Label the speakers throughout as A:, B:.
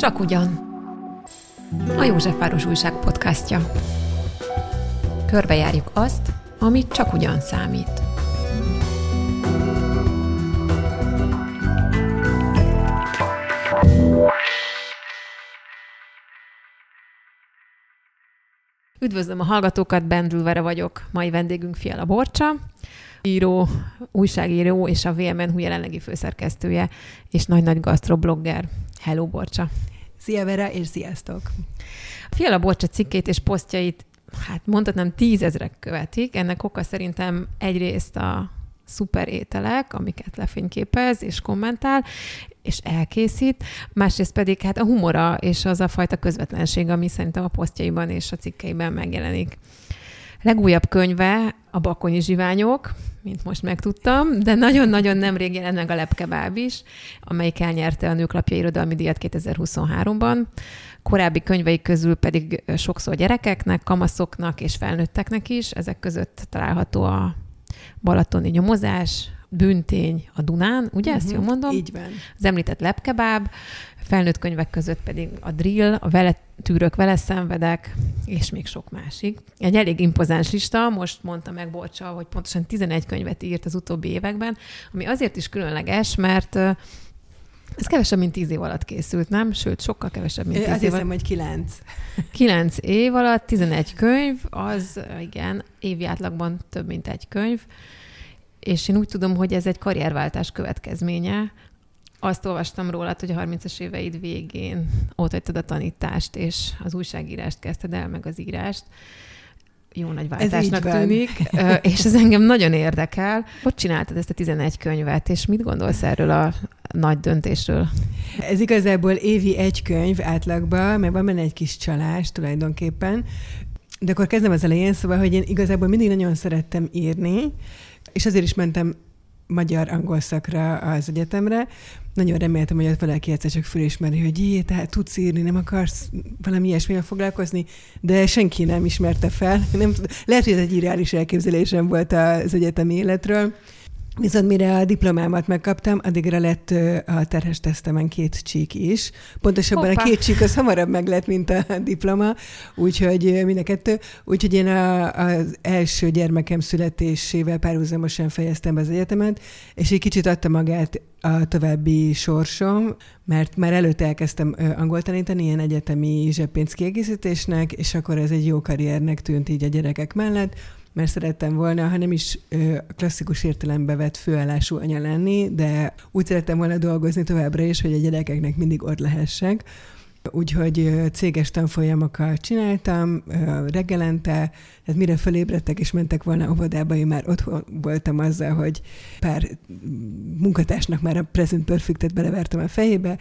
A: Csak ugyan. A Józsefváros Újság podcastja. Körbejárjuk azt, amit csak ugyan számít. Üdvözlöm a hallgatókat, Bendülvere vagyok. Mai vendégünk Fiala Borcsa, író, újságíró és a VMN jelenlegi főszerkesztője, és nagy-nagy gasztroblogger. Hello, Borcsa!
B: Szia Vera, és sziasztok!
A: Fiala Borcsa cikkét és posztjait, hát mondhatnám tízezrek követik. Ennek oka szerintem egyrészt a szuper ételek, amiket lefényképez és kommentál, és elkészít, másrészt pedig hát a humora és az a fajta közvetlenség, ami szerintem a posztjaiban és a cikkeiben megjelenik. Legújabb könyve a Bakonyi zsiványok, mint most megtudtam, de nagyon-nagyon nemrég jelent meg a Lepkebáb is, amelyik elnyerte a Nőklapja Irodalmi Díjat 2023-ban. Korábbi könyveik közül pedig sokszor gyerekeknek, kamaszoknak és felnőtteknek is. Ezek között található a Balatoni nyomozás, bűntény a Dunán, ugye uh-huh, ezt jól mondom?
B: Így van.
A: Az említett lepkebáb, felnőtt könyvek között pedig a drill, a vele tűrök, vele szenvedek, és még sok másik. Egy elég impozáns lista, most mondta meg Borcsa, hogy pontosan 11 könyvet írt az utóbbi években, ami azért is különleges, mert ez kevesebb, mint tíz év alatt készült, nem? Sőt, sokkal kevesebb, mint tíz év
B: hiszem,
A: alatt.
B: hogy kilenc.
A: Kilenc év alatt, 11 könyv, az igen, évi átlagban több, mint egy könyv, és én úgy tudom, hogy ez egy karrierváltás következménye. Azt olvastam róla, hogy a 30-as éveid végén ott hagytad a tanítást, és az újságírást kezdted el, meg az írást. Jó nagy váltásnak tűnik, és ez engem nagyon érdekel. Hogy csináltad ezt a 11 könyvet, és mit gondolsz erről a nagy döntésről?
B: Ez igazából évi egy könyv átlagban, mert van benne egy kis csalás tulajdonképpen. De akkor kezdem az elején, szóval, hogy én igazából mindig nagyon szerettem írni, és azért is mentem magyar-angol szakra az egyetemre. Nagyon reméltem, hogy ott valaki egyszer csak fölismeri, hogy jé, tehát tudsz írni, nem akarsz valami ilyesmivel foglalkozni, de senki nem ismerte fel. Nem, lehet, hogy ez egy irreális elképzelésem volt az egyetemi életről. Viszont mire a diplomámat megkaptam, addigra lett a terhes tesztemen két csík is. Pontosabban
A: Hoppá.
B: a két csík az hamarabb meg lett, mint a diploma, úgyhogy mind a kettő. Úgyhogy én a, az első gyermekem születésével párhuzamosan fejeztem be az egyetemet, és egy kicsit adta magát a további sorsom, mert már előtte elkezdtem angol tanítani, ilyen egyetemi zseppénz kiegészítésnek, és akkor ez egy jó karriernek tűnt így a gyerekek mellett, mert szerettem volna, ha nem is klasszikus értelembe vett főállású anya lenni, de úgy szerettem volna dolgozni továbbra is, hogy a gyerekeknek mindig ott lehessek. Úgyhogy céges tanfolyamokat csináltam reggelente, tehát mire fölébredtek és mentek volna óvodába, én már otthon voltam azzal, hogy pár munkatársnak már a Present Perfect-et belevertem a fejébe,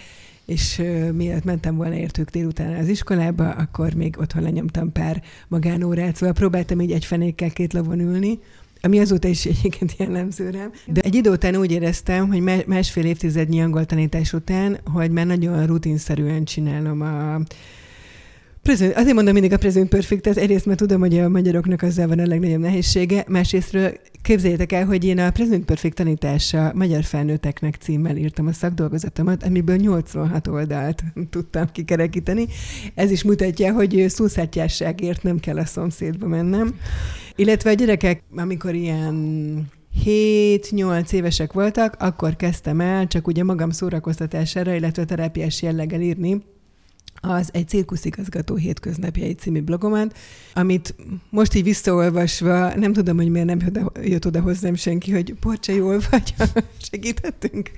B: és mielőtt mentem volna értők délután az iskolába, akkor még otthon lenyomtam pár magánórát, szóval próbáltam így egy fenékkel két lovon ülni, ami azóta is egyébként jellemző rám. De egy idő után úgy éreztem, hogy má- másfél évtizednyi angol tanítás után, hogy már nagyon rutinszerűen csinálom a Present, azért mondom mindig a present perfect egyrészt, mert tudom, hogy a magyaroknak azzal van a legnagyobb nehézsége, másrésztről képzeljétek el, hogy én a present perfect tanítása magyar felnőtteknek címmel írtam a szakdolgozatomat, amiből 86 oldalt tudtam kikerekíteni. Ez is mutatja, hogy szószátjásságért nem kell a szomszédba mennem. Illetve a gyerekek, amikor ilyen 7-8 évesek voltak, akkor kezdtem el csak ugye magam szórakoztatására, illetve terápiás jelleggel írni az egy cirkuszigazgató hétköznapjai című blogomat, amit most így visszaolvasva, nem tudom, hogy miért nem jött oda hozzám senki, hogy Borcsa, jól vagy, segítettünk.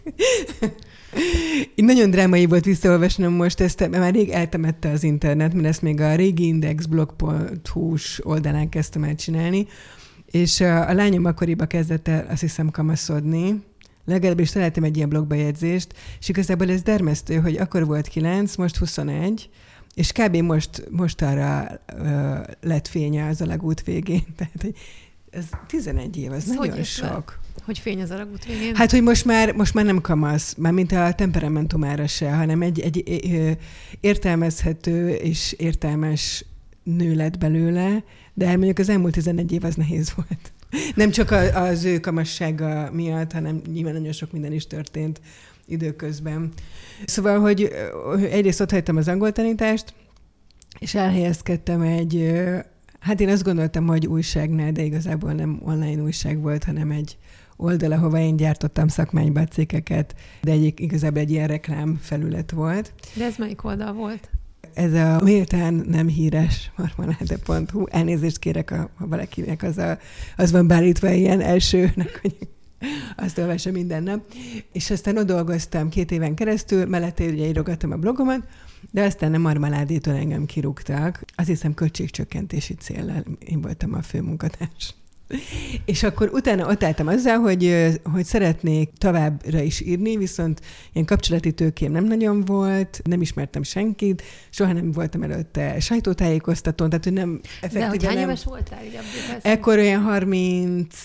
B: Így nagyon drámai volt visszaolvasnom most ezt, mert már rég eltemette az internet, mert ezt még a régi indexblog.hu-s oldalán kezdtem el csinálni, és a lányom akkoriban kezdett el, azt hiszem, kamaszodni, legalábbis találtam egy ilyen blogbejegyzést, és igazából ez dermesztő, hogy akkor volt 9, most 21, és kb. most, most arra ö, lett fénye az alagút végén. Tehát, hogy ez 11 év, ez
A: Ez hogy
B: nagyon
A: le?
B: sok.
A: Hogy fény az alagút végén?
B: Hát, hogy most már, most már nem kamasz, már mint a temperamentumára se, hanem egy, egy értelmezhető és értelmes nő lett belőle, de mondjuk az elmúlt 11 év az nehéz volt. Nem csak az ő kamassága miatt, hanem nyilván nagyon sok minden is történt időközben. Szóval, hogy egyrészt ott hagytam az angol tanítást, és elhelyezkedtem egy, hát én azt gondoltam, hogy újságnál, de igazából nem online újság volt, hanem egy oldal, ahova én gyártottam szakmányba cikkeket, de egy, igazából egy ilyen reklám felület volt.
A: De ez melyik oldal volt?
B: Ez a méltán nem híres marmaláde.hu. Elnézést kérek, ha valakinek az, a, az van bárítva ilyen elsőnek, hogy azt olvasom minden nap. És aztán ott dolgoztam két éven keresztül, mellette ugye írogattam a blogomat, de aztán a marmaládétól engem kirúgtak. Azt hiszem költségcsökkentési célral én voltam a főmunkatárs. És akkor utána ott álltam azzal, hogy, hogy szeretnék továbbra is írni, viszont ilyen kapcsolati tőkém nem nagyon volt, nem ismertem senkit, soha nem voltam előtte sajtótájékoztatón, tehát hogy nem.
A: De hogy hány éves voltál?
B: Ekkor olyan 30,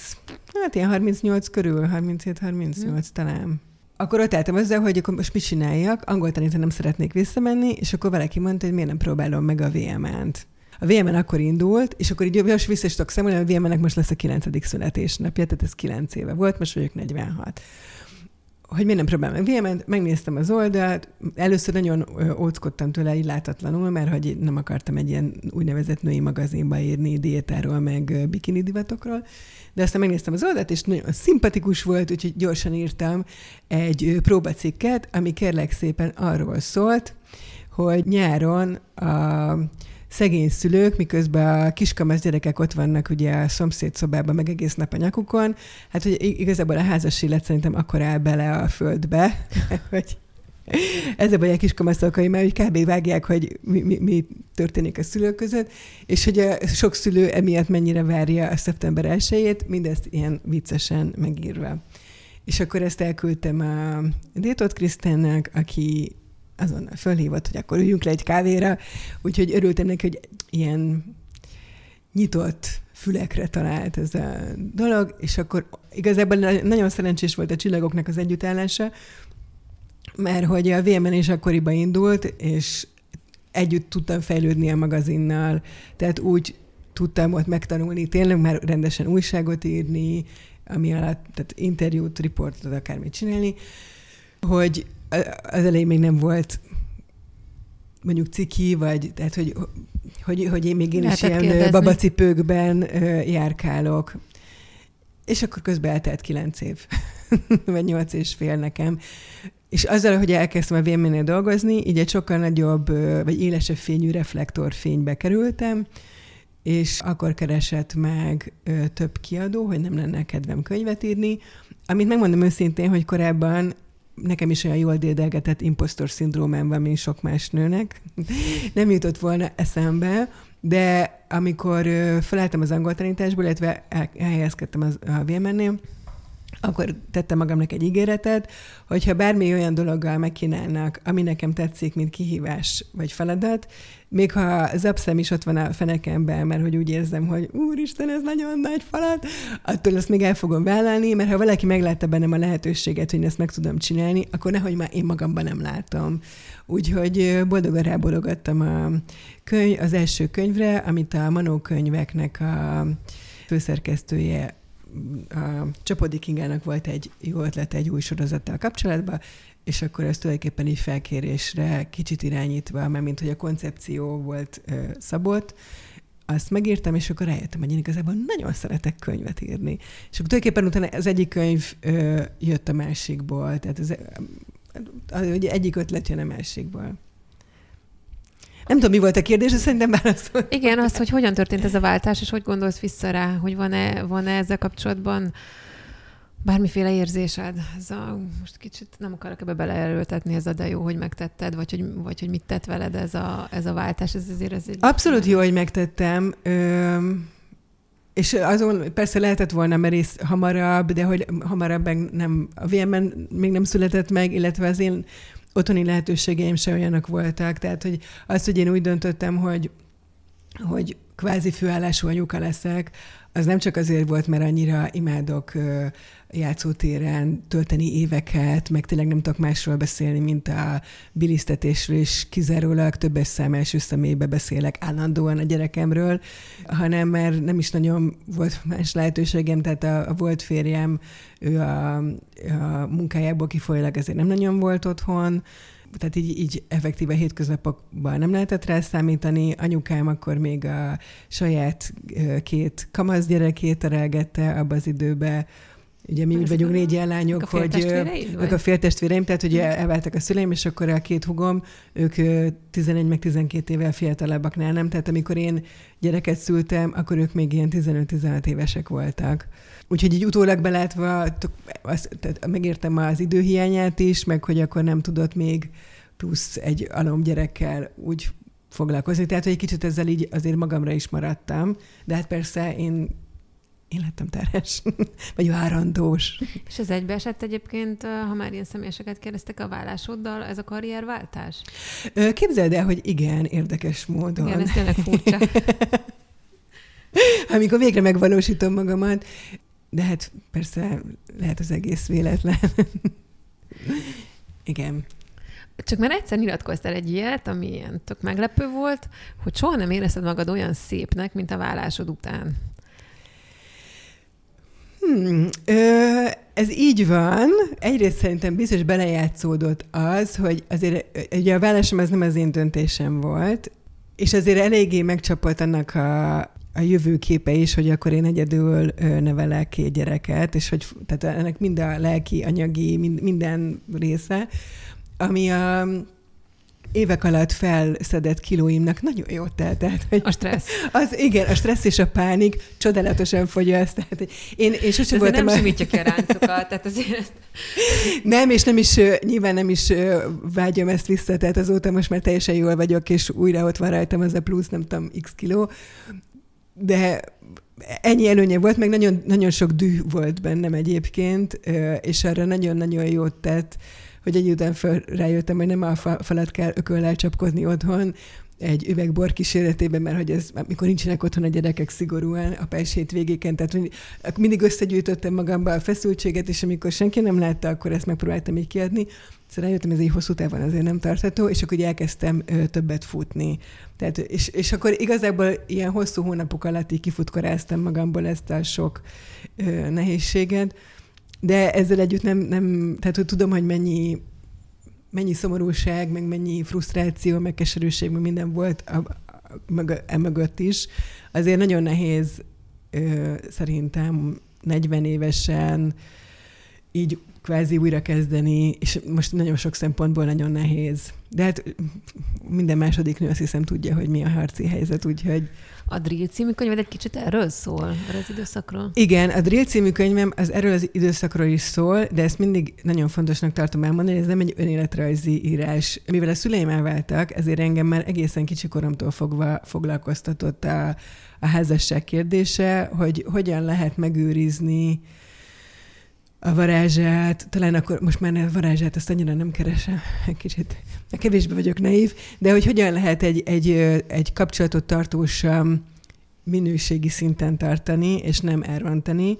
B: hát ilyen 38 körül, 37-38 hmm. talán. Akkor ott álltam azzal, hogy akkor most mit csináljak, angol tanítani nem szeretnék visszamenni, és akkor valaki mondta, hogy miért nem próbálom meg a VMN-t. A VMN akkor indult, és akkor így jövős vissza is tudok számolni, a VMN-nek most lesz a 9. születésnapja, tehát ez 9 éve volt, most vagyok 46 hogy miért nem próbálom meg vm megnéztem az oldalt, először nagyon óckodtam tőle, így látatlanul, mert hogy nem akartam egy ilyen úgynevezett női magazinba írni diétáról, meg bikini divatokról, de aztán megnéztem az oldalt, és nagyon szimpatikus volt, úgyhogy gyorsan írtam egy próbacikket, ami kérlek szépen arról szólt, hogy nyáron a szegény szülők, miközben a kiskamasz gyerekek ott vannak ugye a szomszéd szobában, meg egész nap a nyakukon, hát hogy igazából a házas élet szerintem akkor áll bele a földbe, hogy ez a baj a kiskamaszokai, mert hogy kb. vágják, hogy mi, mi, mi történik a szülők között, és hogy a sok szülő emiatt mennyire várja a szeptember 1 mindezt ilyen viccesen megírva. És akkor ezt elküldtem a Détot Krisztánnak, aki azonnal fölhívott, hogy akkor üljünk le egy kávéra, úgyhogy örültem neki, hogy ilyen nyitott fülekre talált ez a dolog, és akkor igazából nagyon szerencsés volt a csillagoknak az együttállása, mert hogy a VMN is akkoriban indult, és együtt tudtam fejlődni a magazinnal, tehát úgy tudtam ott megtanulni, tényleg már rendesen újságot írni, ami alatt, tehát interjút, riportot, akármit csinálni, hogy az elején még nem volt mondjuk ciki, vagy tehát, hogy, hogy, hogy én még én is ilyen kérdezni. babacipőkben járkálok. És akkor közben eltelt kilenc év, vagy nyolc és fél nekem. És azzal, hogy elkezdtem a vm dolgozni, így egy sokkal nagyobb, vagy élesebb fényű reflektorfénybe kerültem, és akkor keresett meg több kiadó, hogy nem lenne kedvem könyvet írni, amit megmondom őszintén, hogy korábban nekem is olyan jól dédelgetett impostor szindrómám van, mint sok más nőnek. Nem jutott volna eszembe, de amikor felálltam az angol tanításból, illetve elhelyezkedtem az, a VMN-nél, akkor tettem magamnak egy ígéretet, hogyha bármi olyan dologgal megkínálnak, ami nekem tetszik, mint kihívás vagy feladat, még ha zapszem is ott van a fenekemben, mert hogy úgy érzem, hogy úristen, ez nagyon nagy falat, attól ezt még el fogom vállalni, mert ha valaki meglátta bennem a lehetőséget, hogy ezt meg tudom csinálni, akkor nehogy már én magamban nem látom. Úgyhogy boldogan rábologattam a könyv, az első könyvre, amit a Manó könyveknek a főszerkesztője a Csapodi Kingának volt egy jó ötlet egy új sorozattal kapcsolatban, és akkor ez tulajdonképpen így felkérésre kicsit irányítva, mert mint hogy a koncepció volt szabott, azt megírtam, és akkor rájöttem, hogy én igazából nagyon szeretek könyvet írni. És akkor tulajdonképpen utána az egyik könyv ö, jött a másikból, tehát az, az, az egyik ötlet jön a másikból. Nem tudom, mi volt a kérdés, de szerintem válaszolt.
A: Igen, az, hogy hogyan történt ez a váltás, és hogy gondolsz vissza rá, hogy van-e, van-e ezzel kapcsolatban bármiféle érzésed? Ez a, most kicsit nem akarok ebbe beleerőltetni, ez a de jó, hogy megtetted, vagy hogy, vagy hogy mit tett veled ez a, ez a váltás, ez azért ez egy...
B: Abszolút jó, hogy megtettem. Ö, és azon persze lehetett volna merész hamarabb, de hogy hamarabb nem, a vm még nem született meg, illetve az én otthoni lehetőségeim se olyanok voltak. Tehát, hogy az, hogy én úgy döntöttem, hogy, hogy kvázi főállású anyuka leszek, az nem csak azért volt, mert annyira imádok játszótéren tölteni éveket, meg tényleg nem tudok másról beszélni, mint a bilisztetésről, és kizárólag többes szám első személybe beszélek állandóan a gyerekemről, hanem mert nem is nagyon volt más lehetőségem, tehát a, a volt férjem, ő a, a munkájából kifolyólag ezért nem nagyon volt otthon, tehát így, így effektíve hétköznapokban nem lehetett rá számítani. Anyukám akkor még a saját két kamasz gyerekét terelgette abba az időbe, Ugye mi úgy vagyunk négy lányok, a hogy ők a féltestvéreim, tehát ugye elváltak a szüleim, és akkor a két hugom, ők 11 meg 12 évvel fiatalabbaknál nem, tehát amikor én gyereket szültem, akkor ők még ilyen 15-16 évesek voltak. Úgyhogy így utólag belátva azt, tehát megértem az időhiányát is, meg hogy akkor nem tudott még plusz egy alom gyerekkel úgy foglalkozni. Tehát, hogy egy kicsit ezzel így azért magamra is maradtam, de hát persze én én lettem terhes, vagy várandós.
A: És ez egybeesett egyébként, ha már ilyen személyeseket kérdeztek a vállásoddal, ez a karrierváltás?
B: Képzeld el, hogy igen, érdekes módon.
A: Igen, ez tényleg furcsa.
B: Amikor végre megvalósítom magamat, de hát persze lehet az egész véletlen. igen.
A: Csak már egyszer nyilatkoztál egy ilyet, ami ilyen tök meglepő volt, hogy soha nem érezted magad olyan szépnek, mint a vállásod után.
B: Hmm, ez így van. Egyrészt szerintem biztos belejátszódott az, hogy azért ugye a vállásom az nem az én döntésem volt, és azért eléggé megcsapott annak a, a jövőképe is, hogy akkor én egyedül nevelek két gyereket, és hogy tehát ennek mind a lelki, anyagi, mind, minden része, ami a, évek alatt felszedett kilóimnak nagyon jót telt. Tehát,
A: a stressz.
B: Az, igen, a stressz és a pánik csodálatosan fogyaszt. Tehát, én, én sosem
A: voltam... nem a... simítja ki a ráncokat, tehát azért...
B: Nem, és nem is, nyilván nem is vágyom ezt vissza, tehát azóta most már teljesen jól vagyok, és újra ott van rajtam az a plusz, nem tudom, x kiló. De ennyi előnye volt, meg nagyon, nagyon sok düh volt bennem egyébként, és arra nagyon-nagyon jót tett, hogy egy után fel, rájöttem, hogy nem a falat kell ököllel csapkodni otthon, egy üvegbor kíséretében, mert hogy ez, mikor nincsenek otthon a gyerekek szigorúan a pás végéken, tehát hogy mindig összegyűjtöttem magamba a feszültséget, és amikor senki nem látta, akkor ezt megpróbáltam így kiadni. Szóval rájöttem, ez egy hosszú távon azért nem tartható, és akkor elkezdtem ö, többet futni. Tehát, és, és akkor igazából ilyen hosszú hónapok alatt így kifutkoráztam magamból ezt a sok ö, nehézséget, de ezzel együtt nem, nem tehát hogy tudom, hogy mennyi, mennyi szomorúság, meg mennyi frusztráció, meg keserűség, meg minden volt a, a, a mögött is. Azért nagyon nehéz ö, szerintem 40 évesen így kvázi újra kezdeni, és most nagyon sok szempontból nagyon nehéz. De hát minden második nő azt hiszem tudja, hogy mi a harci helyzet, úgyhogy...
A: A Drill című könyved egy kicsit erről szól, erről az időszakról?
B: Igen, a Drill című könyvem az erről az időszakról is szól, de ezt mindig nagyon fontosnak tartom elmondani, ez nem egy önéletrajzi írás. Mivel a szüleim elváltak, ezért engem már egészen kicsi koromtól fogva foglalkoztatott a, a házasság kérdése, hogy hogyan lehet megőrizni a varázsát, talán akkor most már a varázsát azt annyira nem keresem, kicsit kevésbé vagyok naív, de hogy hogyan lehet egy, egy, egy kapcsolatot tartósan minőségi szinten tartani, és nem elrontani,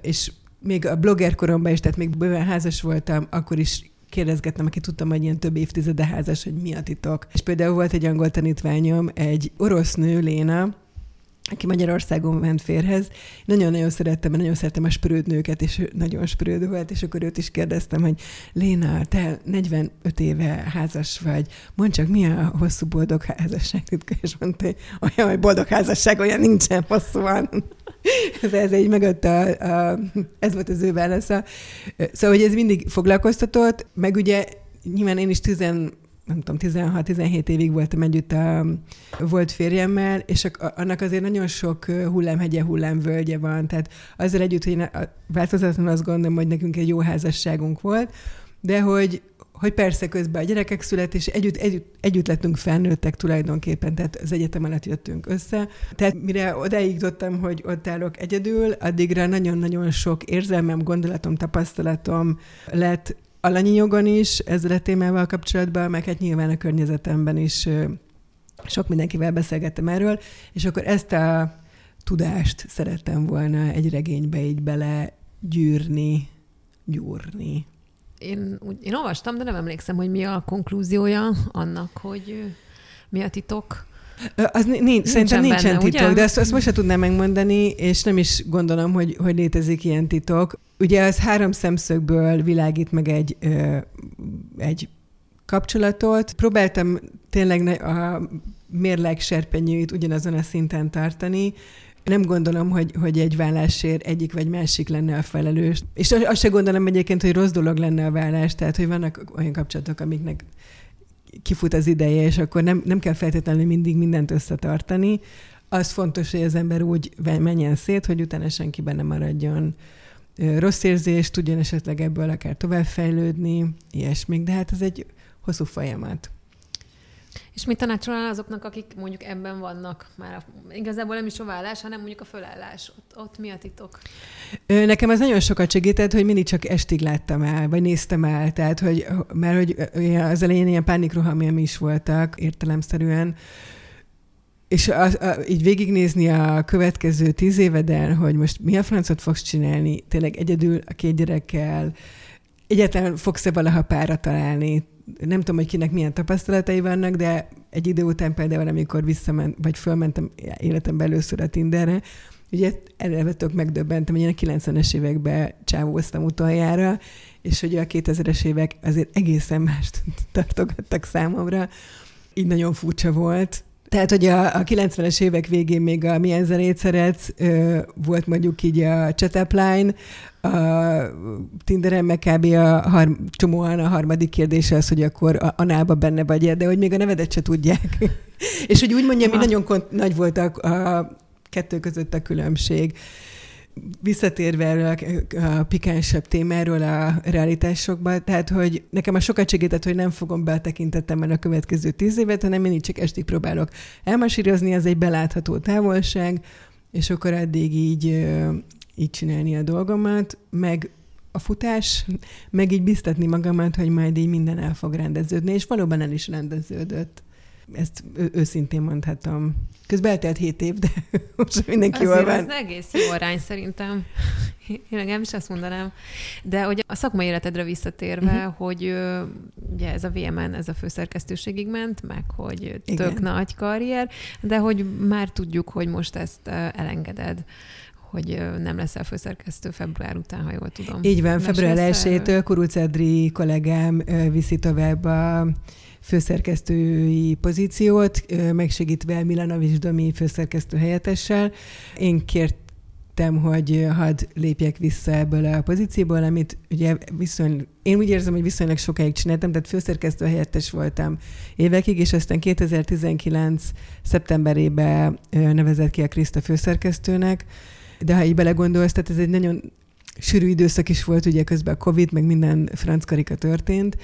B: és még a blogger koromban is, tehát még bőven házas voltam, akkor is kérdezgettem, aki tudtam, hogy ilyen több évtizede házas, hogy mi a titok. És például volt egy angol tanítványom, egy orosz nő, Léna, aki Magyarországon ment férhez. Nagyon-nagyon szerettem, mert nagyon szerettem a sprőd nőket, és nagyon sprőd volt, és akkor őt is kérdeztem, hogy Léna, te 45 éve házas vagy, mondd csak, mi a hosszú boldog házasság titka? És mondta, olyan, hogy boldog házasság, olyan nincsen, hosszúan. ez, ez így megadta, a, a, ez volt az ő válasza. Szóval, hogy ez mindig foglalkoztatott, meg ugye nyilván én is tizen nem tudom, 16-17 évig voltam együtt a volt férjemmel, és annak azért nagyon sok hullámhegye, hullámvölgye van. Tehát azzal együtt, hogy én változatlanul azt gondolom, hogy nekünk egy jó házasságunk volt, de hogy, hogy persze közben a gyerekek szület, és együtt, együtt, együtt lettünk felnőttek tulajdonképpen, tehát az egyetem alatt jöttünk össze. Tehát mire odáig jutottam, hogy ott állok egyedül, addigra nagyon-nagyon sok érzelmem, gondolatom, tapasztalatom lett alanyi jogon is ezzel a témával kapcsolatban, meg hát nyilván a környezetemben is sok mindenkivel beszélgettem erről, és akkor ezt a tudást szerettem volna egy regénybe így bele gyűrni, gyúrni.
A: Én, én olvastam, de nem emlékszem, hogy mi a konklúziója annak, hogy mi a titok.
B: Az nincs, nincsen szerintem nincsen benne, titok, ugye? de ezt, ezt most se tudnám megmondani, és nem is gondolom, hogy, hogy létezik ilyen titok. Ugye az három szemszögből világít meg egy, ö, egy kapcsolatot. Próbáltam tényleg a mérleg serpenyőit ugyanazon a szinten tartani, nem gondolom, hogy, hogy egy vállásért egyik vagy másik lenne a felelős. És azt se gondolom egyébként, hogy rossz dolog lenne a vállás, tehát hogy vannak olyan kapcsolatok, amiknek kifut az ideje, és akkor nem, nem kell feltétlenül mindig mindent összetartani. Az fontos, hogy az ember úgy menjen szét, hogy utána senki benne maradjon rossz érzés, tudjon esetleg ebből akár továbbfejlődni, ilyesmik, de hát ez egy hosszú folyamat.
A: És mit tanácsolnál azoknak, akik mondjuk ebben vannak már? Igazából nem is a vállás, hanem mondjuk a fölállás. Ott, ott mi a titok?
B: Nekem az nagyon sokat segített, hogy mindig csak estig láttam el, vagy néztem el. Tehát, hogy, mert hogy az elején ilyen pánikrohamjaim is voltak értelemszerűen, és a, a, így végignézni a következő tíz éveden, hogy most mi a francot fogsz csinálni, tényleg egyedül a két gyerekkel, egyáltalán fogsz-e valaha pára találni, nem tudom, hogy kinek milyen tapasztalatai vannak, de egy idő után például, amikor visszament, vagy fölmentem életemben először a Tinderre, ugye erre tök megdöbbentem, hogy én a 90-es években csávóztam utoljára, és hogy a 2000-es évek azért egészen mást tartogattak számomra. Így nagyon furcsa volt. Tehát, hogy a, a 90-es évek végén még a Milyen zenét szeretsz, ö, volt mondjuk így a Chatapline, a Tinderen meg kb. a har, csomóan a harmadik kérdése az, hogy akkor a, a nába benne vagy de hogy még a nevedet se tudják. és hogy úgy mondjam, hogy nagyon kont- nagy volt a, a kettő között a különbség. Visszatérve erről a, a pikánsabb témáról a realitásokba, tehát, hogy nekem a sokat segített, hogy nem fogom betekintettem el a következő tíz évet, hanem én így csak estig próbálok elmasírozni, az egy belátható távolság, és akkor addig így így csinálni a dolgomat, meg a futás, meg így biztatni magamat, hogy majd így minden el fog rendeződni, és valóban el is rendeződött. Ezt ő- őszintén mondhatom. Közben eltelt hét év, de most mindenki
A: jól
B: van.
A: Ez egész jó arány szerintem. Én nem is azt mondanám. De hogy a szakmai életedre visszatérve, uh-huh. hogy ugye ez a VMN, ez a főszerkesztőségig ment, meg hogy tök Igen. nagy karrier, de hogy már tudjuk, hogy most ezt elengeded hogy nem leszel főszerkesztő február után, ha jól tudom.
B: Így van, február 1-től Kuruc Edri kollégám viszi tovább a főszerkesztői pozíciót, megsegítve Milanovics Domi főszerkesztő helyettessel. Én kértem, hogy hadd lépjek vissza ebből a pozícióból, amit ugye viszony, én úgy érzem, hogy viszonylag sokáig csináltam, tehát főszerkesztő helyettes voltam évekig, és aztán 2019. szeptemberében nevezett ki a Kriszta főszerkesztőnek, de ha így belegondolsz, tehát ez egy nagyon sűrű időszak is volt, ugye közben a Covid, meg minden franckarika történt,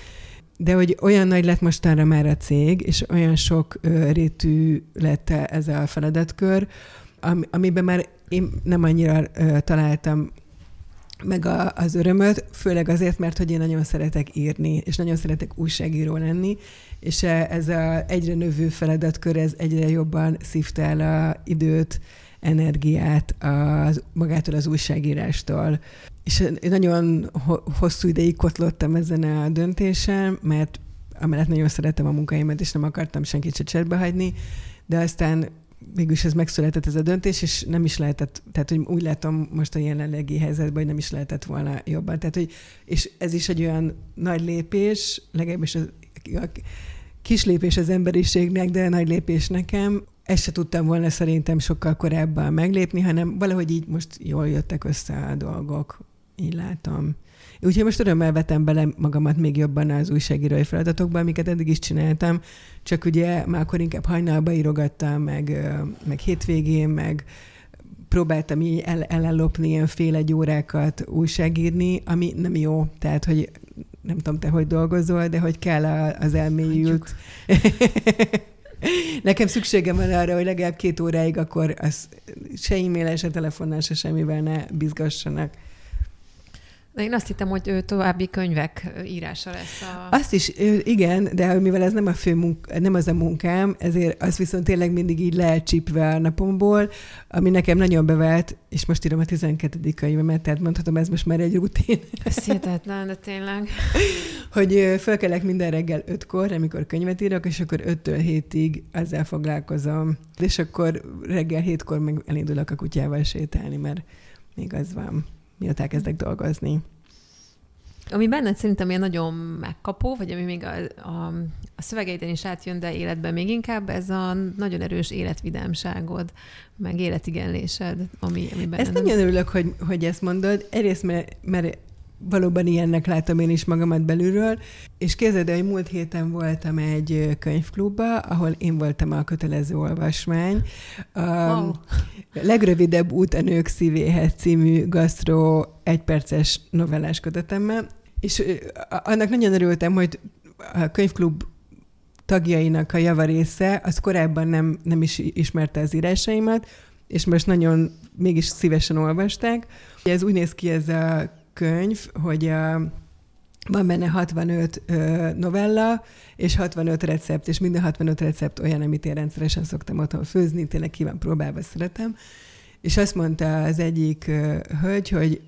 B: de hogy olyan nagy lett mostanra már a cég, és olyan sok rétű lett ez a feladatkör, am, amiben már én nem annyira találtam meg a, az örömöt, főleg azért, mert hogy én nagyon szeretek írni, és nagyon szeretek újságíró lenni, és e, ez a egyre növő feladatkör, ez egyre jobban szívta el a időt, energiát az, magától az újságírástól. És nagyon hosszú ideig kotlottam ezen a döntésen, mert amellett nagyon szeretem a munkáimat, és nem akartam senkit se cserbe hagyni, de aztán végülis ez megszületett ez a döntés, és nem is lehetett, tehát hogy úgy látom most a jelenlegi helyzetben, hogy nem is lehetett volna jobban. Tehát, hogy, és ez is egy olyan nagy lépés, legalábbis a, a kis lépés az emberiségnek, de nagy lépés nekem, ezt se tudtam volna szerintem sokkal korábban meglépni, hanem valahogy így most jól jöttek össze a dolgok. Így látom. Úgyhogy most örömmel vetem bele magamat még jobban az újságírói feladatokba, amiket eddig is csináltam, csak ugye már akkor inkább hajnalba írogattam, meg, meg hétvégén, meg próbáltam így el, ellopni ilyen fél egy órákat újságírni, ami nem jó. Tehát, hogy nem tudom te, hogy dolgozol, de hogy kell az elmélyült Nekem szükségem van arra, hogy legalább két óráig akkor az se e-mail, se telefonnál, se semmivel ne bizgassanak.
A: De én azt hittem, hogy további könyvek írása lesz a...
B: Azt is, igen, de mivel ez nem a fő munk, nem az a munkám, ezért az viszont tényleg mindig így lehet csípve a napomból, ami nekem nagyon bevált, és most írom a 12. könyvemet, tehát mondhatom, ez most már egy rutin.
A: Ez hihetetlen, de tényleg.
B: hogy felkelek minden reggel ötkor, amikor könyvet írok, és akkor öttől hétig ezzel foglalkozom. És akkor reggel hétkor meg elindulok a kutyával sétálni, mert még az van miatt elkezdek dolgozni.
A: Ami benned szerintem ilyen nagyon megkapó, vagy ami még a, a, a szövegeiden is átjön, de életben még inkább, ez a nagyon erős életvidámságod, meg életigenlésed, ami, ami benned...
B: Ezt nagyon örülök, hogy, hogy ezt mondod. Egyrészt, mert, mert valóban ilyennek látom én is magamat belülről, és képzeld hogy múlt héten voltam egy könyvklubba, ahol én voltam a kötelező olvasmány. A wow. legrövidebb út a nők szívéhez című gasztró egyperces novellás kötetemmel, és annak nagyon örültem, hogy a könyvklub tagjainak a javarésze, az korábban nem, nem is ismerte az írásaimat, és most nagyon mégis szívesen olvasták. Ez úgy néz ki ez a könyv, hogy a, van benne 65 ö, novella, és 65 recept, és minden 65 recept olyan, amit én rendszeresen szoktam otthon főzni, tényleg ki van próbálva, szeretem. És azt mondta az egyik ö, hölgy, hogy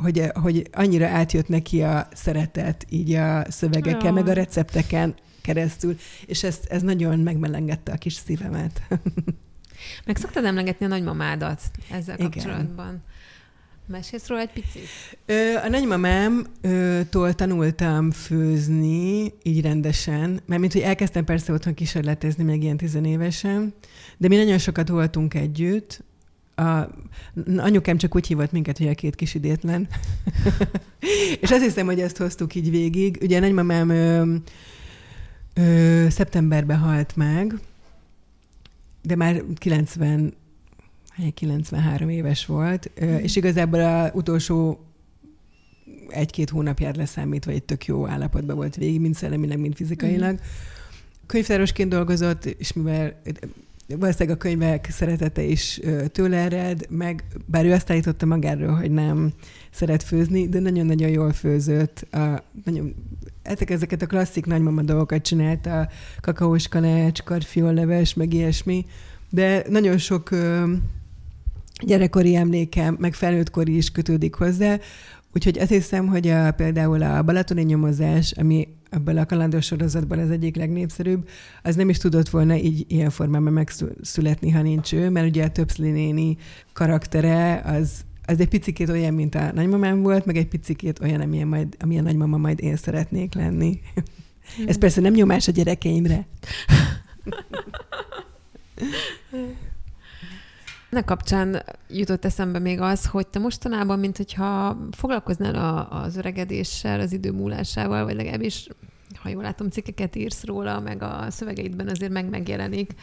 B: hogy, hogy annyira átjött neki a szeretet így a szövegeken, ja. meg a recepteken keresztül, és ez, ez nagyon megmelengette a kis szívemet.
A: Meg szoktad emlegetni a nagymamádat ezzel Igen. kapcsolatban? Mesélsz róla egy picit?
B: A nagymamámtól tanultam főzni, így rendesen, mert mint hogy elkezdtem persze otthon kísérletezni, még ilyen tizenévesen, de mi nagyon sokat voltunk együtt, a, anyukám csak úgy hívott minket, hogy a két kis idétlen. és azt hiszem, hogy ezt hoztuk így végig. Ugye a nagymamám ö, ö, szeptemberben halt meg, de már 90 93 éves volt, mm. és igazából az utolsó egy-két hónapját leszámít, vagy egy tök jó állapotban volt végig, mind szellemileg, mind fizikailag. Mm. Könyvtárosként dolgozott, és mivel valószínűleg a könyvek szeretete is tőle ered, meg bár ő azt állította magáról, hogy nem szeret főzni, de nagyon-nagyon jól főzött. A, nagyon, ezek, ezeket a klasszik nagymama dolgokat csinálta, kakaós kalács, karfiolleves, meg ilyesmi, de nagyon sok gyerekkori emlékem, meg felnőttkori is kötődik hozzá, úgyhogy azt hiszem, hogy a, például a balatoni nyomozás, ami ebből a kalandos sorozatban az egyik legnépszerűbb, az nem is tudott volna így ilyen formában megszületni, ha nincs ő, mert ugye a Töpszli néni karaktere az, az egy picikét olyan, mint a nagymamám volt, meg egy picikét olyan, amilyen, majd, amilyen nagymama majd én szeretnék lenni. Ez persze nem nyomás a gyerekeimre.
A: Ennek kapcsán jutott eszembe még az, hogy te mostanában, mint hogyha foglalkoznál a, az öregedéssel, az idő múlásával, vagy legalábbis ha jól látom, cikkeket írsz róla, meg a szövegeidben azért meg megjelenik.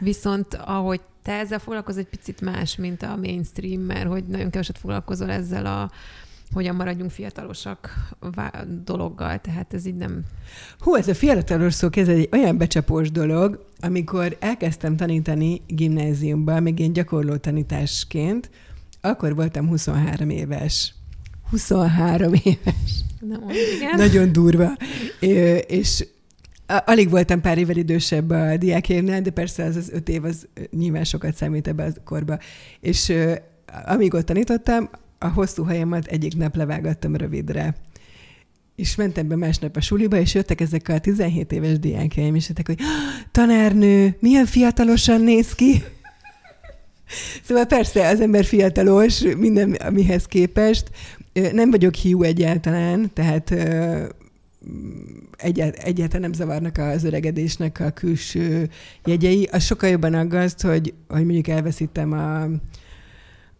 A: Viszont ahogy te ezzel foglalkozol, egy picit más, mint a mainstream, mert hogy nagyon keveset foglalkozol ezzel a hogyan maradjunk fiatalosak dologgal, tehát ez így nem...
B: Hú, ez a fiatalos szó, ez egy olyan becsapós dolog, amikor elkezdtem tanítani gimnáziumban, még én gyakorló tanításként, akkor voltam 23 éves. 23 éves.
A: Nem, igen.
B: Nagyon durva. É, és alig voltam pár évvel idősebb a diákérnél, de persze az az öt év az nyilván sokat számít ebbe a korba. És amíg ott tanítottam, a hosszú hajamat egyik nap levágattam rövidre. És mentem be másnap a suliba, és jöttek ezek a 17 éves diákjaim, és jöttek, hogy tanárnő, milyen fiatalosan néz ki. Szóval persze, az ember fiatalos, minden mihez képest. Nem vagyok hiú egyáltalán, tehát egyáltalán nem zavarnak az öregedésnek a külső jegyei. Az sokkal jobban aggaszt, hogy, hogy mondjuk elveszítem a,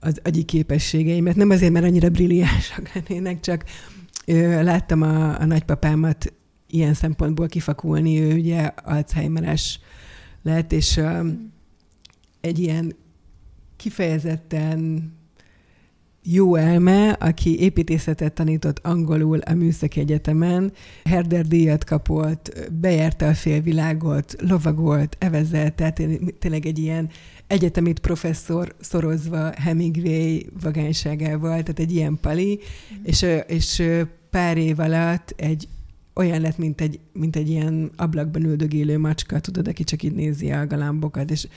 B: az agyi képességeimet. Nem azért, mert annyira brilliánsak lennének, csak ö, láttam a, a nagypapámat ilyen szempontból kifakulni, ő ugye Alzheimeres lett, és ö, egy ilyen kifejezetten jó elme, aki építészetet tanított angolul a Műszaki Egyetemen, Herder díjat kapott, bejárta a félvilágot, lovagolt, evezett, tehát tényleg egy ilyen egyetemit professzor szorozva Hemingway vagányságával, tehát egy ilyen pali, mm. és, és pár év alatt egy olyan lett, mint egy, mint egy ilyen ablakban üldögélő macska, tudod, aki csak így nézi a galambokat, és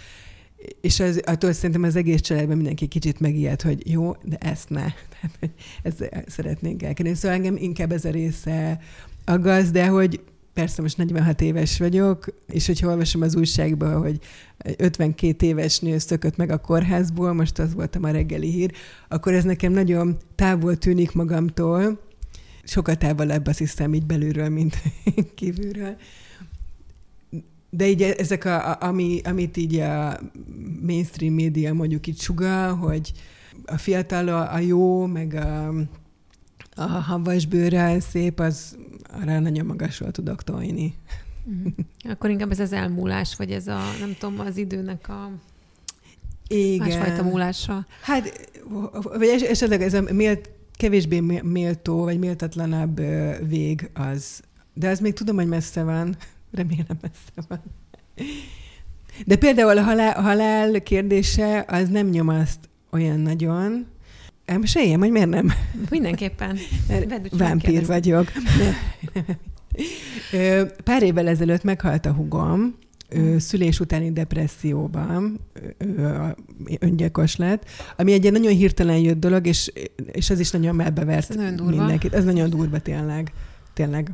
B: és az, attól szerintem az egész családban mindenki kicsit megijed, hogy jó, de ezt ne. Tehát, ezt szeretnénk elkerülni. Szóval engem inkább ez a része aggaszt, de hogy persze most 46 éves vagyok, és hogyha olvasom az újságban, hogy 52 éves nő szökött meg a kórházból, most az voltam a reggeli hír, akkor ez nekem nagyon távol tűnik magamtól, sokkal távolabb azt hiszem így belülről, mint kívülről. De így ezek, a, a, ami, amit így a mainstream média mondjuk itt sugal, hogy a fiatal a, a jó, meg a, a havas bőrrel szép, az arra nagyon magasról tudok tojni.
A: Mm. Akkor inkább ez az elmúlás, vagy ez a, nem tudom, az időnek a
B: Igen.
A: másfajta múlása.
B: Hát, vagy esetleg ez a mélt, kevésbé méltó, vagy méltatlanabb vég az. De az még tudom, hogy messze van. Remélem messze van. De például a halál, a halál kérdése az nem nyomaszt olyan nagyon. Elmeséljem, hogy miért nem?
A: Mindenképpen.
B: Mert vámpír vagyok. Pár évvel ezelőtt meghalt a hugom, ő szülés utáni depresszióban öngyilkos lett, ami egy nagyon hirtelen jött dolog, és, és ez is nagyon melbevert mindenkit. Ez nagyon durva tényleg. Tényleg.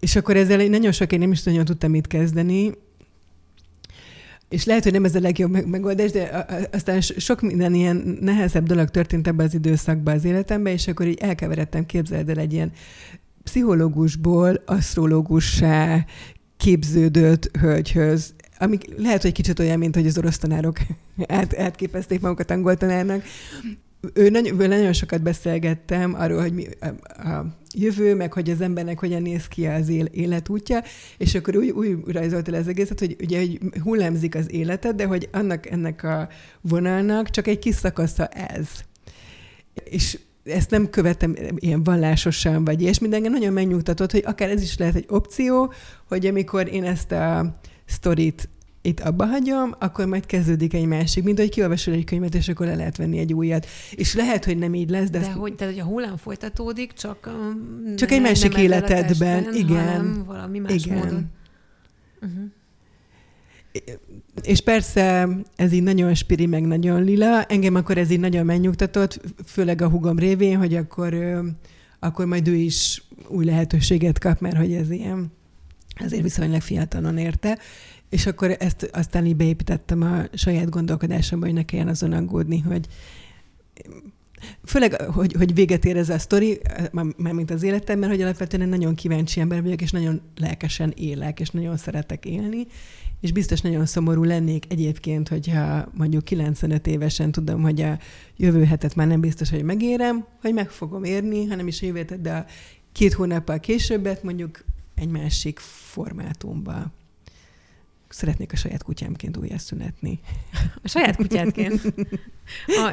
B: És akkor ezzel nagyon sok én nem is nagyon tudtam mit kezdeni, és lehet, hogy nem ez a legjobb megoldás, de aztán sok minden ilyen nehezebb dolog történt ebben az időszakban az életemben, és akkor így elkeveredtem, képzeld el egy ilyen pszichológusból asztrológussá képződött hölgyhöz, ami lehet, hogy kicsit olyan, mint hogy az orosz tanárok át, átképezték magukat angol tanárnak. Ő nagyon, nagyon sokat beszélgettem arról, hogy mi a, a jövő, meg hogy az embernek hogyan néz ki az él, életútja, és akkor úgy, úgy rajzolt el az egészet, hogy ugye hogy hullámzik az életed, de hogy annak ennek a vonalnak csak egy kis szakasza ez. És ezt nem követem ilyen vallásosan, vagy ilyesmi, de nagyon megnyugtatott, hogy akár ez is lehet egy opció, hogy amikor én ezt a sztorit itt abba hagyom, akkor majd kezdődik egy másik, mint hogy kiolvasol egy könyvet, és akkor le lehet venni egy újat. És lehet, hogy nem így lesz, de...
A: De hogy, tehát, hogy a hullám folytatódik, csak...
B: Csak egy másik nem életedben, testben, igen.
A: valami más igen. módon. Uh-huh.
B: És persze ez így nagyon spiri, meg nagyon lila. Engem akkor ez így nagyon megnyugtatott, főleg a hugom révén, hogy akkor, akkor majd ő is új lehetőséget kap, mert hogy ez ilyen azért viszonylag fiatalon érte. És akkor ezt aztán így beépítettem a saját gondolkodásomba, hogy ne kelljen azon aggódni, hogy Főleg, hogy, hogy véget ér ez a sztori, már mint az életemben, hogy alapvetően egy nagyon kíváncsi ember vagyok, és nagyon lelkesen élek, és nagyon szeretek élni, és biztos nagyon szomorú lennék egyébként, hogyha mondjuk 95 évesen tudom, hogy a jövő hetet már nem biztos, hogy megérem, hogy meg fogom érni, hanem is a jövő hetet, de a két hónappal későbbet mondjuk egy másik formátumba szeretnék a saját kutyámként újra születni.
A: A saját kutyádként? A,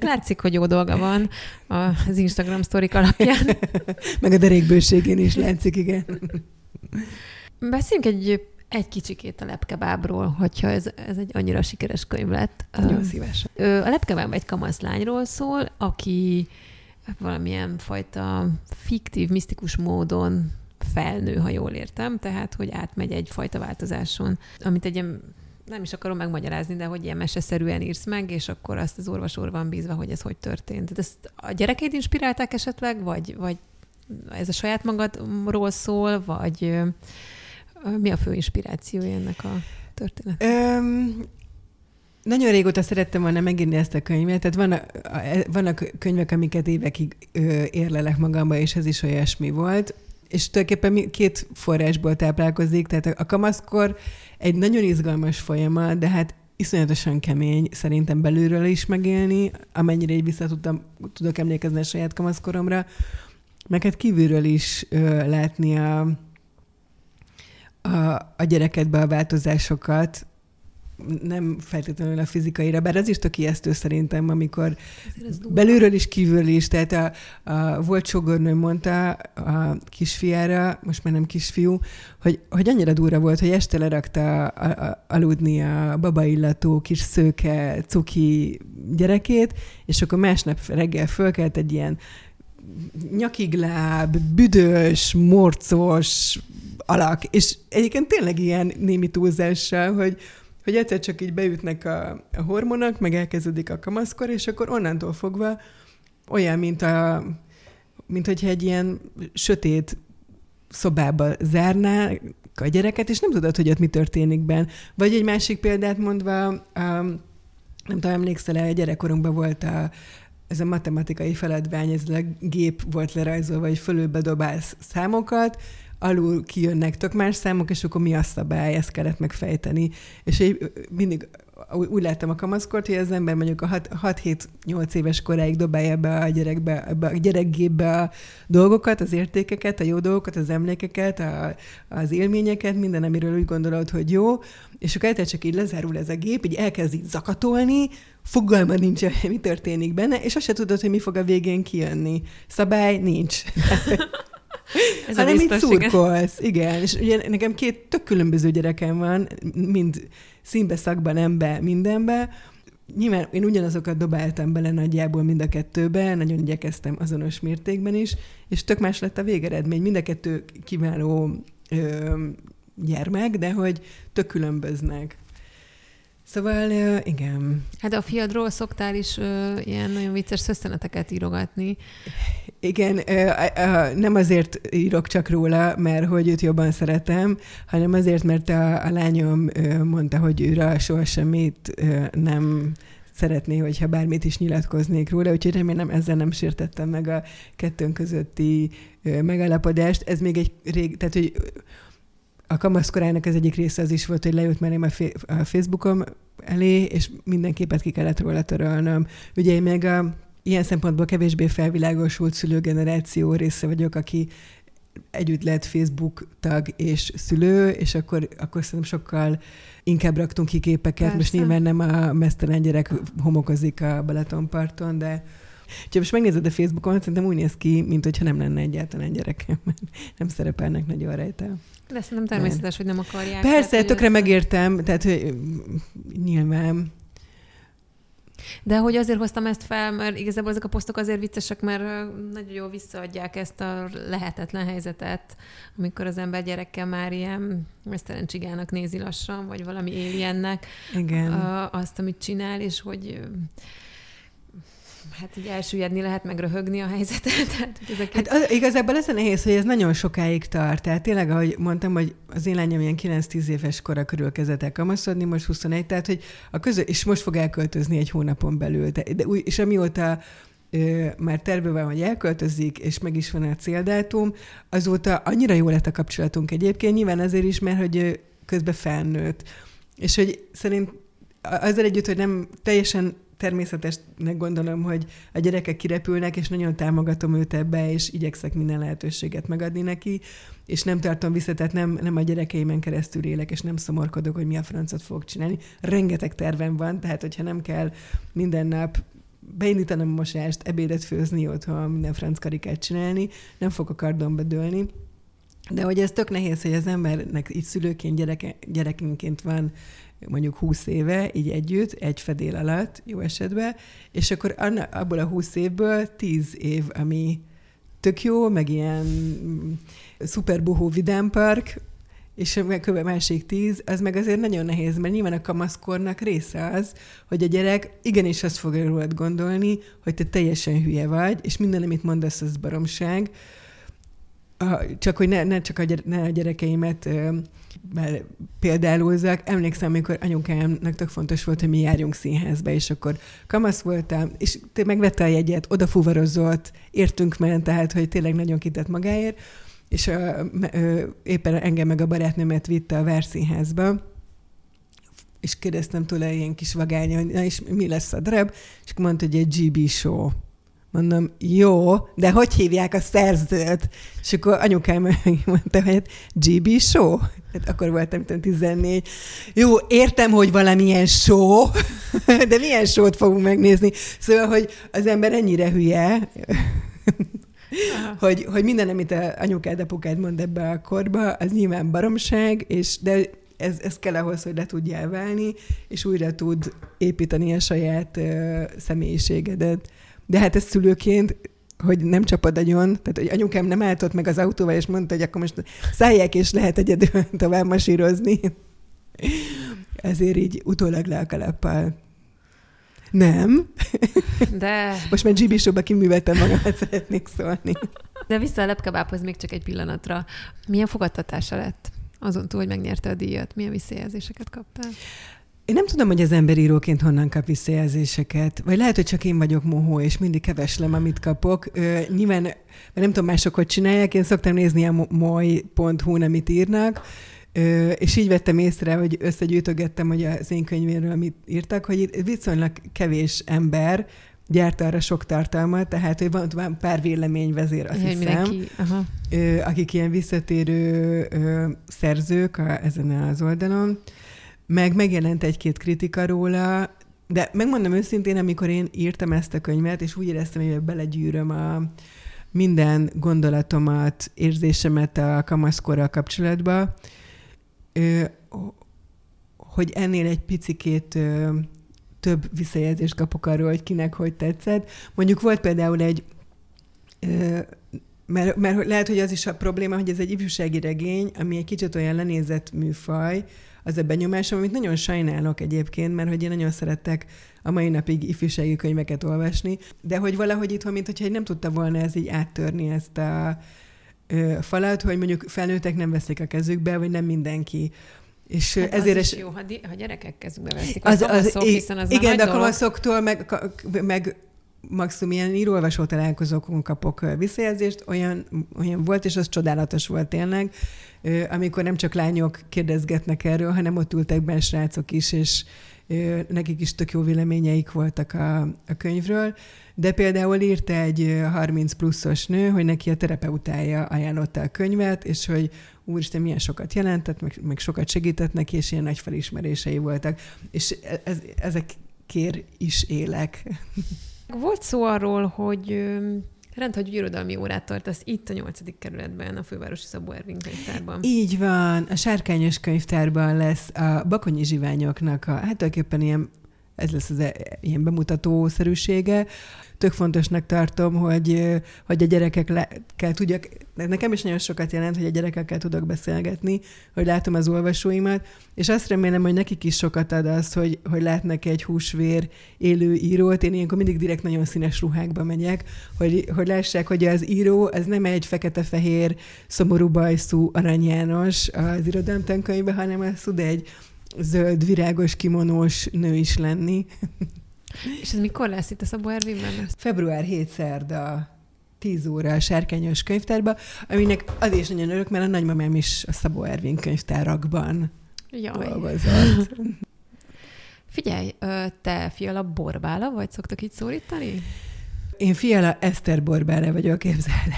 A: látszik, hogy jó dolga van az Instagram sztorik alapján.
B: Meg a derékbőségén is látszik, igen.
A: Beszéljünk egy, egy kicsikét a lepkebábról, hogyha ez, ez egy annyira sikeres könyv lett.
B: Nagyon szívesen.
A: A lepkebáb egy kamaszlányról szól, aki valamilyen fajta fiktív, misztikus módon felnő, ha jól értem, tehát hogy átmegy egyfajta változáson, amit egy ilyen nem is akarom megmagyarázni, de hogy ilyen meseszerűen írsz meg, és akkor azt az orvosor van bízva, hogy ez hogy történt. Tehát ezt a gyerekeid inspirálták esetleg, vagy, vagy ez a saját magadról szól, vagy mi a fő inspirációja ennek a történetnek?
B: Um, nagyon régóta szerettem volna megírni ezt a könyvet, tehát vannak, vannak könyvek, amiket évekig érlelek magamba, és ez is olyasmi volt és tulajdonképpen két forrásból táplálkozik, tehát a kamaszkor egy nagyon izgalmas folyamat, de hát iszonyatosan kemény szerintem belülről is megélni, amennyire így vissza tudtam, tudok emlékezni a saját kamaszkoromra, meg hát kívülről is ö, látni a, a, a gyerekedbe a változásokat, nem feltétlenül a fizikaira, bár az is tök ijesztő szerintem, amikor belülről is, kívülről is, tehát a, a volt sogornő mondta a kisfiára, most már nem kisfiú, hogy, hogy annyira durva volt, hogy este lerakta a, a, aludni a babaillató kis szőke, cuki gyerekét, és akkor másnap reggel fölkelt egy ilyen nyakigláb, büdös, morcos alak, és egyébként tényleg ilyen némi túlzással, hogy, hogy egyszer csak így beütnek a, a hormonok, meg elkezdődik a kamaszkor, és akkor onnantól fogva olyan, mint a mint hogyha egy ilyen sötét szobába zárná a gyereket, és nem tudod, hogy ott mi történik benne. Vagy egy másik példát mondva, um, nem tudom, emlékszel-e, a gyerekkorunkban volt a, ez a matematikai feladvány, ez a gép volt lerajzolva, hogy fölülbe dobálsz számokat, alul kijönnek tök más számok, és akkor mi a szabály, ezt kellett megfejteni. És én mindig úgy láttam a kamaszkort, hogy az ember mondjuk a 6-7-8 éves koráig dobálja be a gyerekbe, a gyerekgépbe a dolgokat, az értékeket, a jó dolgokat, az emlékeket, a, az élményeket, minden, amiről úgy gondolod, hogy jó, és akkor egyszer csak így lezárul ez a gép, így elkezd így zakatolni, fogalma nincs, mi történik benne, és azt se tudod, hogy mi fog a végén kijönni. Szabály nincs. Ez hanem így szurkolsz. Igen. És ugye nekem két tök különböző gyerekem van, mind színbe, szakban, nembe, mindenbe. Nyilván én ugyanazokat dobáltam bele nagyjából mind a kettőbe, nagyon igyekeztem azonos mértékben is, és tök más lett a végeredmény. Mind a kettő kiváló ö, gyermek, de hogy tök különböznek. Szóval igen.
A: Hát a fiadról szoktál is ö, ilyen nagyon vicces szösszeneteket írogatni.
B: Igen, ö, ö, nem azért írok csak róla, mert hogy őt jobban szeretem, hanem azért, mert a, a lányom ö, mondta, hogy őre soha semmit ö, nem szeretné, hogyha bármit is nyilatkoznék róla, úgyhogy remélem ezzel nem sértettem meg a kettőnk közötti ö, megállapodást. Ez még egy rég, tehát hogy a kamaszkorának az egyik része az is volt, hogy leült mellém a, a Facebookom elé, és minden képet ki kellett róla törölnöm. Ugye én még a ilyen szempontból kevésbé felvilágosult szülőgeneráció része vagyok, aki együtt lett Facebook tag és szülő, és akkor, akkor szerintem sokkal inkább raktunk ki képeket. Persze. Most nyilván nem a mesztelen gyerek homokozik a Balatonparton, de ha most megnézed a Facebookon, szerintem úgy néz ki, mint hogyha nem lenne egyáltalán gyerekem. Nem szerepelnek nagyon rajta.
A: De nem természetes, nem. hogy nem akarják.
B: Persze, tehát, tökre megértem, tehát hogy nyilván.
A: De hogy azért hoztam ezt fel, mert igazából ezek a posztok azért viccesek, mert nagyon jól visszaadják ezt a lehetetlen helyzetet, amikor az ember gyerekkel már ilyen mesztelen csigának nézi lassan, vagy valami aliennek
B: Igen.
A: azt, amit csinál, és hogy hát így elsüllyedni lehet, meg röhögni a helyzetet. Tehát,
B: ezeket... Hát az, igazából ez a nehéz, hogy ez nagyon sokáig tart. Tehát tényleg, ahogy mondtam, hogy az én lányom ilyen 9-10 éves kora körül kezdett el kamaszodni, most 21, tehát hogy a közö, és most fog elköltözni egy hónapon belül. De, de és amióta ö, már terve van, hogy elköltözik, és meg is van a céldátum, azóta annyira jó lett a kapcsolatunk egyébként, nyilván azért is, mert hogy közben felnőtt. És hogy szerint azzal együtt, hogy nem teljesen természetesnek gondolom, hogy a gyerekek kirepülnek, és nagyon támogatom őt ebbe, és igyekszek minden lehetőséget megadni neki, és nem tartom vissza, tehát nem, nem a gyerekeimen keresztül élek, és nem szomorkodok, hogy mi a francot fog csinálni. Rengeteg tervem van, tehát hogyha nem kell minden nap beindítanom a mosást, ebédet főzni otthon, minden franc karikát csinálni, nem fog a kardomba dőlni. De hogy ez tök nehéz, hogy az embernek itt szülőként, gyereke, gyerekenként van mondjuk 20 éve, így együtt, egy fedél alatt, jó esetben, és akkor anna, abból a 20 évből 10 év, ami tök jó, meg ilyen mm, szuper buhó vidámpark, és a másik tíz, az meg azért nagyon nehéz, mert nyilván a kamaszkornak része az, hogy a gyerek igenis azt fogja rólad gondolni, hogy te teljesen hülye vagy, és minden, amit mondasz, az baromság. Csak hogy ne, ne csak a, gyere, ne a gyerekeimet példálózzak. Emlékszem, amikor anyukámnak tök fontos volt, hogy mi járjunk színházba, és akkor kamasz voltam, és te megvette a jegyet, odafuvarozott, értünk ment, tehát, hogy tényleg nagyon kitett magáért, és uh, uh, éppen engem meg a barátnőmet vitte a Verszínházba, és kérdeztem tőle ilyen kis vagány, hogy na és mi lesz a darab, és mondta, hogy egy GB show. Mondom, jó, de hogy hívják a szerzőt? És akkor anyukám mondta, hogy hát GB Show. Hát akkor voltam, tudom, 14. Jó, értem, hogy valamilyen show, de milyen show-t fogunk megnézni? Szóval, hogy az ember ennyire hülye, hogy, hogy minden, amit a anyukád, apukád mond ebbe a korba, az nyilván baromság, és de ez, ez kell ahhoz, hogy le tudjál válni, és újra tud építeni a saját uh, személyiségedet. De hát ez szülőként hogy nem csapad agyon, tehát hogy anyukám nem álltott meg az autóval, és mondta, hogy akkor most szállják, és lehet egyedül tovább masírozni. Ezért így utólag le a kalappal. Nem.
A: De...
B: Most már GB Show-ba kiműveltem magamat, szeretnék szólni.
A: De vissza a lepkebábhoz még csak egy pillanatra. Milyen fogadtatása lett? Azon túl, hogy megnyerte a díjat, milyen visszajelzéseket kaptál?
B: Én nem tudom, hogy az ember íróként honnan kap visszajelzéseket, vagy lehet, hogy csak én vagyok mohó, és mindig keveslem, amit kapok. Ö, nyilván, mert nem tudom mások, hogy csinálják, én szoktam nézni a moly.hu-n, amit írnak, ö, és így vettem észre, hogy összegyűjtögettem, hogy az én könyvéről amit írtak, hogy itt viszonylag kevés ember gyárt arra sok tartalmat, tehát hogy van, van pár véleményvezér, azt hiszem, mindenki, aha. Ö, akik ilyen visszatérő ö, szerzők a, ezen az oldalon, meg megjelent egy-két kritika róla, de megmondom őszintén, amikor én írtam ezt a könyvet, és úgy éreztem, hogy belegyűröm a minden gondolatomat, érzésemet a kamaszkorral kapcsolatba, hogy ennél egy picikét több visszajelzést kapok arról, hogy kinek hogy tetszett. Mondjuk volt például egy, mert, mert lehet, hogy az is a probléma, hogy ez egy ifjúsági regény, ami egy kicsit olyan lenézett műfaj, az a benyomásom, amit nagyon sajnálok egyébként, mert hogy én nagyon szerettek a mai napig ifjúsági könyveket olvasni, de hogy valahogy itthon, mint hogyha nem tudta volna ez így áttörni ezt a ö, falat, hogy mondjuk felnőttek nem veszik a kezükbe, vagy nem mindenki.
A: És hát ezért az is jó, ha, di- ha gyerekek kezükbe veszik, az, az, az, hiszen az
B: Igen, de a kamaszoktól meg, meg maximum ilyen írólvasó találkozókon kapok visszajelzést, olyan, olyan volt, és az csodálatos volt tényleg, amikor nem csak lányok kérdezgetnek erről, hanem ott ültek benne srácok is, és nekik is tök jó véleményeik voltak a, a könyvről, de például írta egy 30 pluszos nő, hogy neki a terapeutája ajánlotta a könyvet, és hogy úristen, milyen sokat jelentett, meg, meg sokat segített neki, és ilyen nagy felismerései voltak. És e, ez, ezek kér is élek.
A: Volt szó arról, hogy rendhagyó irodalmi órát tartasz itt a nyolcadik kerületben, a Fővárosi Szabó Ervin könyvtárban.
B: Így van, a Sárkányos könyvtárban lesz a Bakonyi zsiványoknak a, hát tulajdonképpen ilyen ez lesz az e, ilyen bemutató-szerűsége. Tök fontosnak tartom, hogy, hogy a gyerekekkel tudjak, nekem is nagyon sokat jelent, hogy a gyerekekkel tudok beszélgetni, hogy látom az olvasóimat, és azt remélem, hogy nekik is sokat ad az, hogy, hogy látnak egy húsvér élő írót. Én ilyenkor mindig direkt nagyon színes ruhákba megyek, hogy, hogy lássák, hogy az író, ez nem egy fekete-fehér, szomorú bajszú Arany János az irodalomtankönyvben, hanem az tud egy zöld, virágos, kimonós nő is lenni.
A: És ez mikor lesz itt a Szabó Ervinben?
B: Február 7 szerda 10 óra a Sárkányos könyvtárba, aminek az is nagyon örök, mert a nagymamám is a Szabó Ervin könyvtárakban Jaj. dolgozott.
A: Figyelj, te Fiala Borbála vagy, szoktak így szólítani?
B: Én Fiala Eszter Borbála vagyok, képzeld el.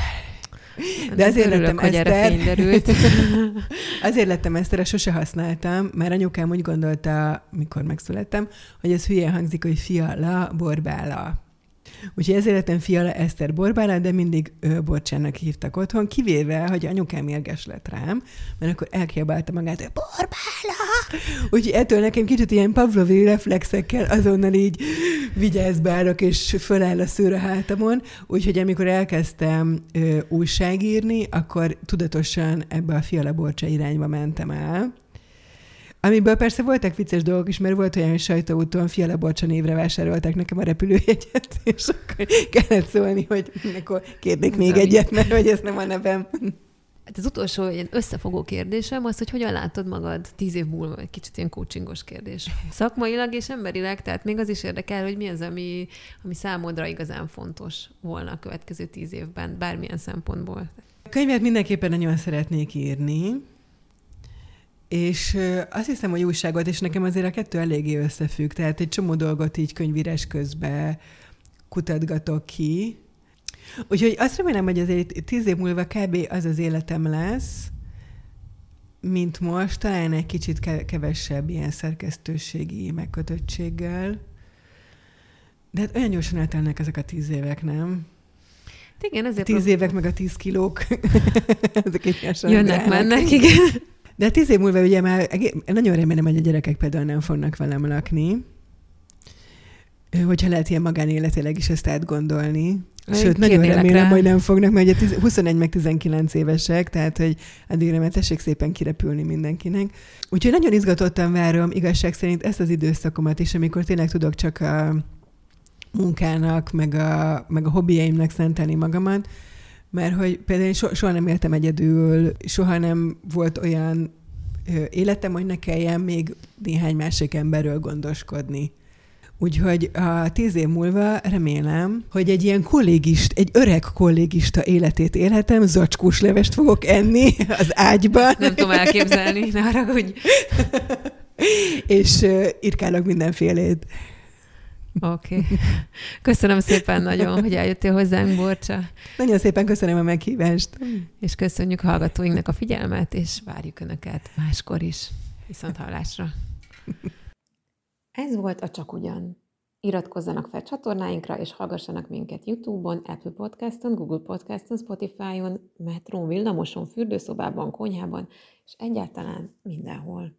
B: De azért Örülök, lettem hogy Eszter.
A: derült.
B: azért lettem Eszter, sose használtam, mert anyukám úgy gondolta, mikor megszülettem, hogy ez hülye hangzik, hogy fiala, borbála. Úgyhogy ezért lettem Fiala Eszter Borbála, de mindig ő Borcsának hívtak otthon, kivéve, hogy anyukám érges lett rám, mert akkor elkiabálta magát, hogy Borbála! Úgyhogy ettől nekem kicsit ilyen Pavlovi reflexekkel azonnal így vigyázbálok, és föláll a szőr a hátamon. Úgyhogy amikor elkezdtem ö, újságírni, akkor tudatosan ebbe a Fiala Borcsa irányba mentem el Amiből persze voltak vicces dolgok is, mert volt olyan, hogy sajtóúton Fiala Borcsa névre vásárolták nekem a repülőjegyet, és akkor kellett szólni, hogy akkor kérnék még Zami. egyet, mert hogy ez nem a nevem.
A: Hát az utolsó ilyen összefogó kérdésem az, hogy hogyan látod magad tíz év múlva, egy kicsit ilyen coachingos kérdés. Szakmailag és emberileg, tehát még az is érdekel, hogy mi az, ami, ami számodra igazán fontos volna a következő tíz évben, bármilyen szempontból.
B: A könyvet mindenképpen nagyon szeretnék írni, és azt hiszem, hogy újságot, és nekem azért a kettő eléggé összefügg, tehát egy csomó dolgot így könyvírás közben kutatgatok ki, Úgyhogy azt remélem, hogy azért tíz év múlva kb. az az életem lesz, mint most, talán egy kicsit kevesebb ilyen szerkesztőségi megkötöttséggel. De hát olyan gyorsan eltelnek ezek a tíz évek, nem?
A: Igen, ezért...
B: A tíz évek, meg a tíz kilók. ezek
A: Jönnek, mennek, igen.
B: De tíz év múlva ugye már nagyon remélem, hogy a gyerekek például nem fognak velem lakni, hogyha lehet ilyen magánéletileg is ezt átgondolni. Sőt, nagyon remélem, rá. hogy nem fognak, mert ugye 21 meg 19 évesek, tehát hogy addigra már tessék szépen kirepülni mindenkinek. Úgyhogy nagyon izgatottan várom igazság szerint ezt az időszakomat is, amikor tényleg tudok csak a munkának, meg a, meg a hobbiaimnek szentelni magamat, mert hogy például én so, soha nem éltem egyedül, soha nem volt olyan életem, hogy ne kelljen még néhány másik emberről gondoskodni. Úgyhogy a tíz év múlva remélem, hogy egy ilyen kollégist, egy öreg kollégista életét élhetem, zacskós levest fogok enni az ágyban.
A: Nem tudom elképzelni, ne haragudj.
B: És uh, irkálok mindenfélét.
A: Oké. Okay. Köszönöm szépen nagyon, hogy eljöttél hozzánk, Borcsa.
B: Nagyon szépen köszönöm a meghívást.
A: És köszönjük hallgatóinknak a figyelmet, és várjuk Önöket máskor is. Viszont hallásra. Ez volt a Csak Ugyan. Iratkozzanak fel csatornáinkra, és hallgassanak minket YouTube-on, Apple Podcast-on, Google Podcast-on, Spotify-on, metrón, villamoson, fürdőszobában, konyhában, és egyáltalán mindenhol.